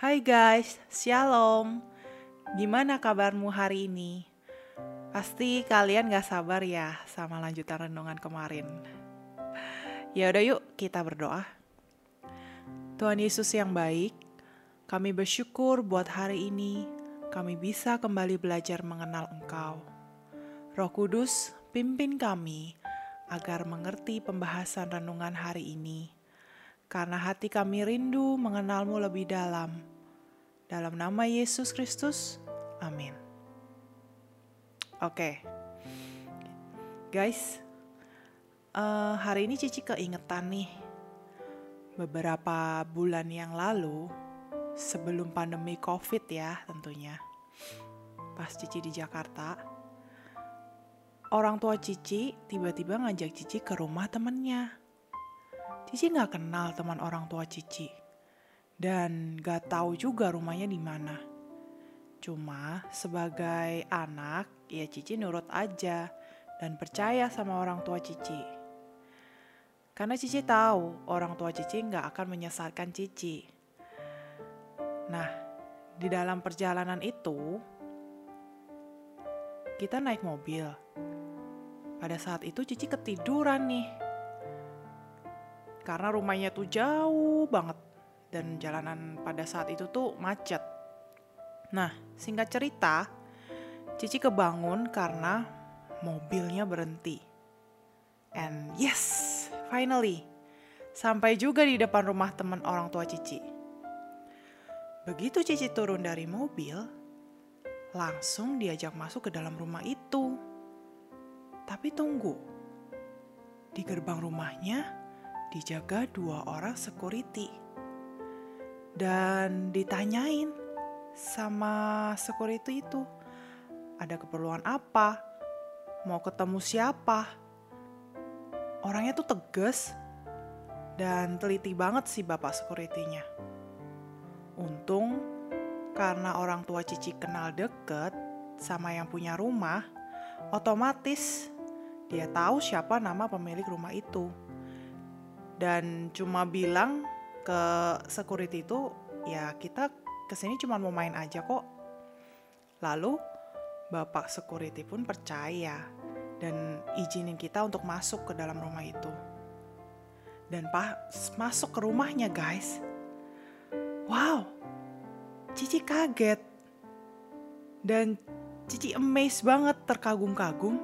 Hai guys, Shalom. Gimana kabarmu hari ini? Pasti kalian gak sabar ya sama lanjutan renungan kemarin. Ya udah yuk kita berdoa. Tuhan Yesus yang baik, kami bersyukur buat hari ini kami bisa kembali belajar mengenal Engkau. Roh Kudus, pimpin kami agar mengerti pembahasan renungan hari ini karena hati kami rindu mengenalmu lebih dalam. Dalam nama Yesus Kristus, amin. Oke, guys, uh, hari ini Cici keingetan nih, beberapa bulan yang lalu, sebelum pandemi COVID ya tentunya, pas Cici di Jakarta, orang tua Cici tiba-tiba ngajak Cici ke rumah temennya Cici nggak kenal teman orang tua Cici dan gak tahu juga rumahnya di mana. Cuma sebagai anak, ya Cici nurut aja dan percaya sama orang tua Cici. Karena Cici tahu orang tua Cici nggak akan menyesatkan Cici. Nah, di dalam perjalanan itu, kita naik mobil. Pada saat itu Cici ketiduran nih karena rumahnya tuh jauh banget dan jalanan pada saat itu tuh macet. Nah, singkat cerita, Cici kebangun karena mobilnya berhenti. And yes, finally, sampai juga di depan rumah teman orang tua Cici. Begitu Cici turun dari mobil, langsung diajak masuk ke dalam rumah itu. Tapi tunggu, di gerbang rumahnya dijaga dua orang security. Dan ditanyain sama security itu, ada keperluan apa? Mau ketemu siapa? Orangnya tuh tegas dan teliti banget sih bapak securitynya. Untung karena orang tua Cici kenal deket sama yang punya rumah, otomatis dia tahu siapa nama pemilik rumah itu dan cuma bilang ke security itu ya kita ke sini cuma mau main aja kok. Lalu bapak security pun percaya dan izinin kita untuk masuk ke dalam rumah itu. Dan pas masuk ke rumahnya guys, wow, Cici kaget. Dan Cici amazed banget, terkagum-kagum.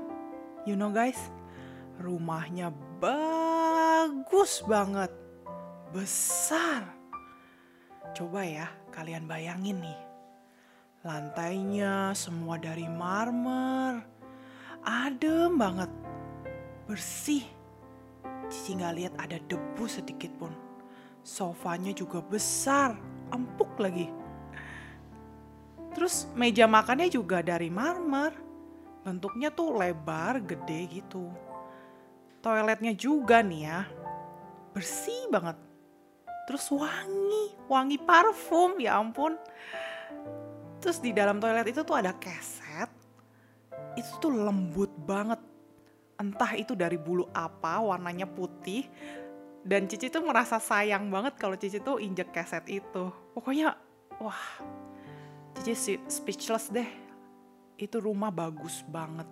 You know guys, rumahnya banget bagus banget. Besar. Coba ya kalian bayangin nih. Lantainya semua dari marmer. Adem banget. Bersih. Cici nggak lihat ada debu sedikit pun. Sofanya juga besar, empuk lagi. Terus meja makannya juga dari marmer. Bentuknya tuh lebar, gede gitu toiletnya juga nih ya bersih banget. Terus wangi wangi parfum ya ampun. Terus di dalam toilet itu tuh ada keset. Itu tuh lembut banget. Entah itu dari bulu apa warnanya putih. Dan Cici tuh merasa sayang banget kalau Cici tuh injek keset itu. Pokoknya wah. Cici speechless deh. Itu rumah bagus banget.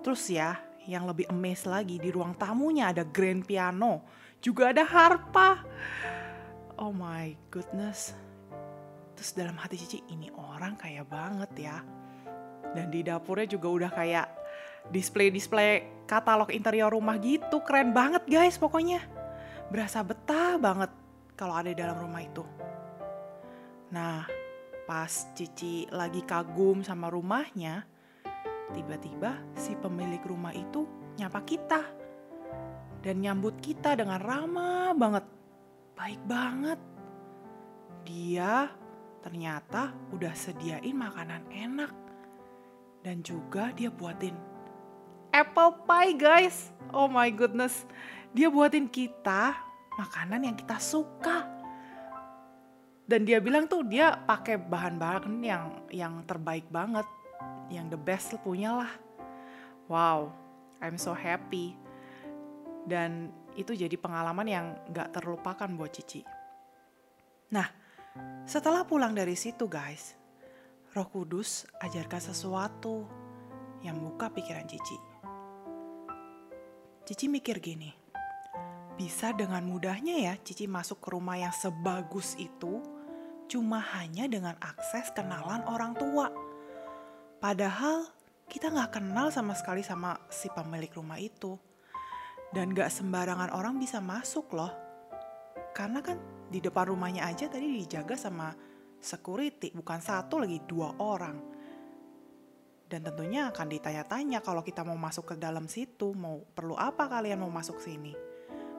Terus ya yang lebih amazed lagi di ruang tamunya ada grand piano, juga ada harpa. Oh my goodness. Terus dalam hati Cici ini orang kaya banget ya. Dan di dapurnya juga udah kayak display-display katalog interior rumah gitu. Keren banget guys pokoknya. Berasa betah banget kalau ada di dalam rumah itu. Nah, pas Cici lagi kagum sama rumahnya, Tiba-tiba si pemilik rumah itu nyapa kita dan nyambut kita dengan ramah banget. Baik banget. Dia ternyata udah sediain makanan enak. Dan juga dia buatin apple pie guys. Oh my goodness. Dia buatin kita makanan yang kita suka. Dan dia bilang tuh dia pakai bahan-bahan yang yang terbaik banget yang the best punya lah. Wow, I'm so happy. Dan itu jadi pengalaman yang gak terlupakan buat Cici. Nah, Setelah pulang dari situ guys, roh kudus ajarkan sesuatu yang buka pikiran Cici. Cici mikir gini, bisa dengan mudahnya ya Cici masuk ke rumah yang sebagus itu cuma hanya dengan akses kenalan orang tua. Padahal kita nggak kenal sama sekali sama si pemilik rumah itu. Dan gak sembarangan orang bisa masuk loh. Karena kan di depan rumahnya aja tadi dijaga sama security, bukan satu lagi dua orang. Dan tentunya akan ditanya-tanya kalau kita mau masuk ke dalam situ, mau perlu apa kalian mau masuk sini.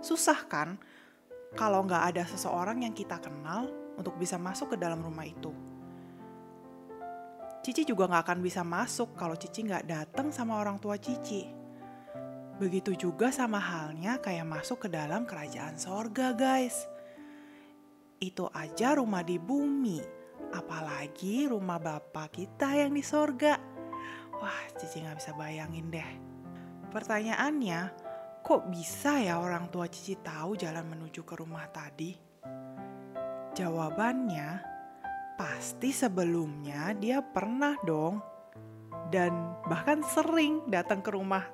Susah kan kalau nggak ada seseorang yang kita kenal untuk bisa masuk ke dalam rumah itu. Cici juga nggak akan bisa masuk kalau Cici nggak datang sama orang tua Cici. Begitu juga sama halnya kayak masuk ke dalam kerajaan sorga guys. Itu aja rumah di bumi, apalagi rumah bapak kita yang di sorga. Wah, Cici nggak bisa bayangin deh. Pertanyaannya, kok bisa ya orang tua Cici tahu jalan menuju ke rumah tadi? Jawabannya, pasti sebelumnya dia pernah dong. Dan bahkan sering datang ke rumah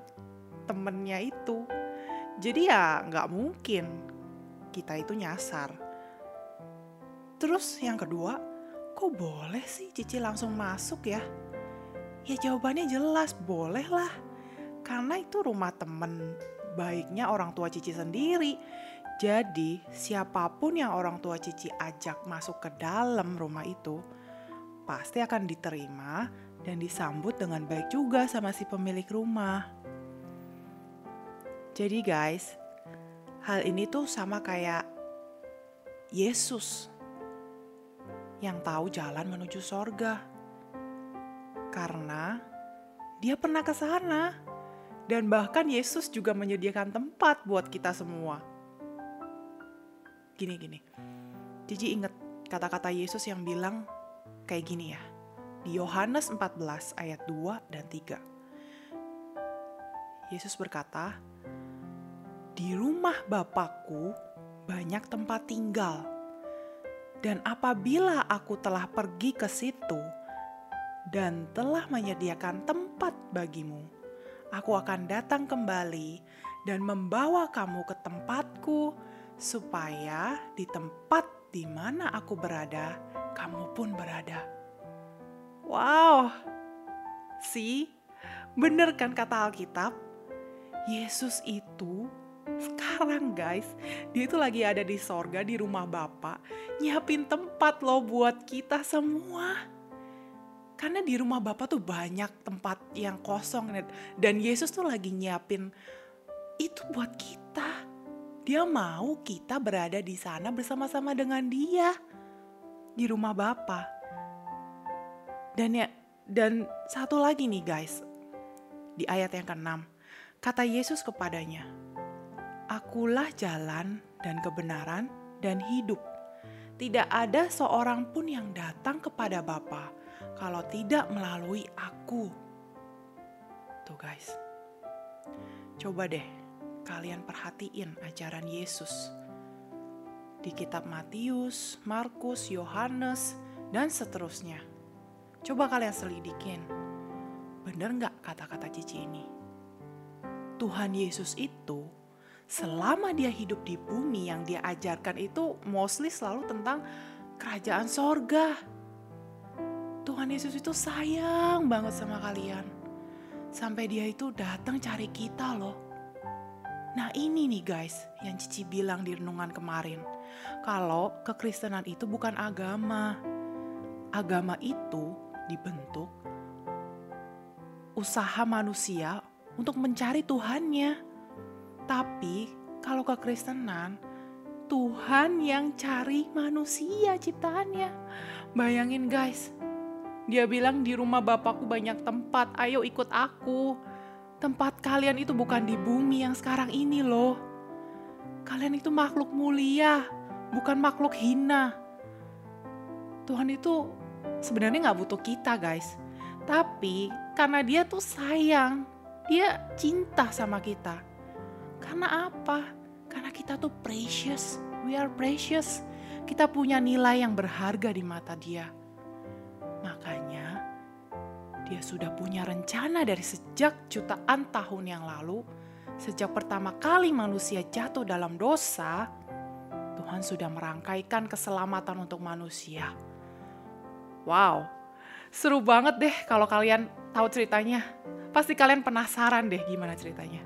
temennya itu. Jadi ya nggak mungkin kita itu nyasar. Terus yang kedua, kok boleh sih Cici langsung masuk ya? Ya jawabannya jelas, boleh lah. Karena itu rumah temen baiknya orang tua Cici sendiri. Jadi siapa pun yang orang tua Cici ajak masuk ke dalam rumah itu, pasti akan diterima dan disambut dengan baik juga sama si pemilik rumah. Jadi guys, hal ini tuh sama kayak Yesus yang tahu jalan menuju sorga karena dia pernah ke sana. Dan bahkan Yesus juga menyediakan tempat buat kita semua. Gini-gini. Cici inget kata-kata Yesus yang bilang kayak gini ya. Di Yohanes 14 ayat 2 dan 3. Yesus berkata, Di rumah Bapakku banyak tempat tinggal. Dan apabila aku telah pergi ke situ, dan telah menyediakan tempat bagimu. Aku akan datang kembali dan membawa kamu ke tempatku, supaya di tempat di mana aku berada, kamu pun berada. Wow, sih, bener kan kata Alkitab? Yesus itu sekarang guys, dia itu lagi ada di sorga di rumah Bapak, nyiapin tempat loh buat kita semua. Karena di rumah Bapak tuh banyak tempat yang kosong dan Yesus tuh lagi nyiapin itu buat kita. Dia mau kita berada di sana bersama-sama dengan dia di rumah Bapak. Dan ya dan satu lagi nih guys. Di ayat yang ke-6, kata Yesus kepadanya, "Akulah jalan dan kebenaran dan hidup. Tidak ada seorang pun yang datang kepada Bapa kalau tidak melalui aku. Tuh guys, coba deh kalian perhatiin ajaran Yesus. Di kitab Matius, Markus, Yohanes, dan seterusnya. Coba kalian selidikin. Bener nggak kata-kata Cici ini? Tuhan Yesus itu selama dia hidup di bumi yang dia ajarkan itu mostly selalu tentang kerajaan sorga Tuhan Yesus itu sayang banget sama kalian. Sampai dia itu datang cari kita loh. Nah ini nih guys yang Cici bilang di renungan kemarin. Kalau kekristenan itu bukan agama. Agama itu dibentuk usaha manusia untuk mencari Tuhannya. Tapi kalau kekristenan, Tuhan yang cari manusia ciptaannya. Bayangin guys, dia bilang di rumah bapakku banyak tempat, ayo ikut aku. Tempat kalian itu bukan di bumi yang sekarang ini loh. Kalian itu makhluk mulia, bukan makhluk hina. Tuhan itu sebenarnya nggak butuh kita guys. Tapi karena dia tuh sayang, dia cinta sama kita. Karena apa? Karena kita tuh precious, we are precious. kita punya nilai yang berharga di mata Dia. Dia sudah punya rencana dari sejak jutaan tahun yang lalu, sejak pertama kali manusia jatuh dalam dosa. Tuhan sudah merangkaikan keselamatan untuk manusia. Wow, seru banget deh kalau kalian tahu ceritanya. Pasti kalian penasaran deh gimana ceritanya.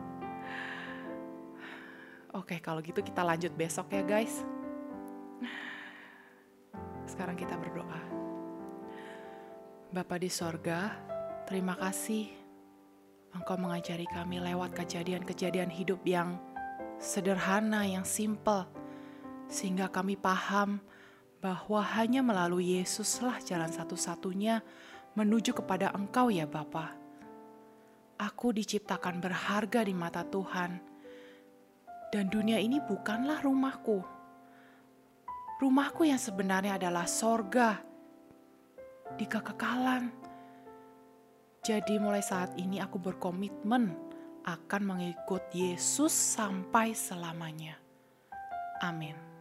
Oke, kalau gitu kita lanjut besok ya guys. Sekarang kita berdoa. Bapa di sorga, terima kasih Engkau mengajari kami lewat kejadian-kejadian hidup yang sederhana, yang simple, sehingga kami paham bahwa hanya melalui Yesuslah jalan satu-satunya menuju kepada Engkau ya Bapa. Aku diciptakan berharga di mata Tuhan, dan dunia ini bukanlah rumahku. Rumahku yang sebenarnya adalah sorga di kekekalan. Jadi mulai saat ini aku berkomitmen akan mengikut Yesus sampai selamanya. Amin.